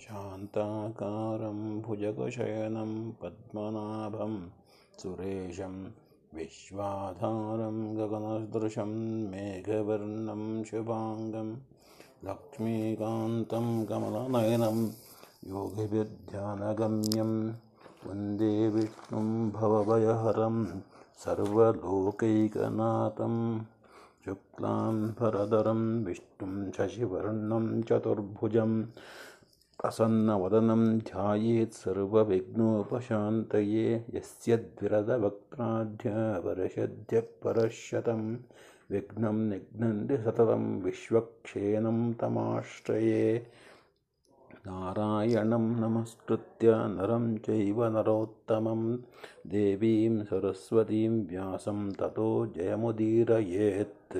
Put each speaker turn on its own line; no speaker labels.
शान्ताकारं भुजगशयनं पद्मनाभं सुरेशं विश्वाधारं गगनसदृशं मेघवर्णं शुभाङ्गं लक्ष्मीकान्तं कमलनयनं योगिविद्यानगम्यं वंदे विष्णुं भवभयहरं सर्वलोकैकनाथं शुक्लां भरधरं विष्णुं शशिवर्णं चतुर्भुजं प्रसन्नवदनं ध्यायेत् सर्वविघ्नोपशान्तये। यस्य द्विरदवक्त्राद्य वर्षद्य परशतं। विघ्नं निघ्नन्ति सततं विश्वक्षेणं तमाश्रये। नारायणं नमस्कृत्य नरं चैव नरोत्तमं। देवीं सरस्वतीं व्यासं ततो जयमुदीरयेत्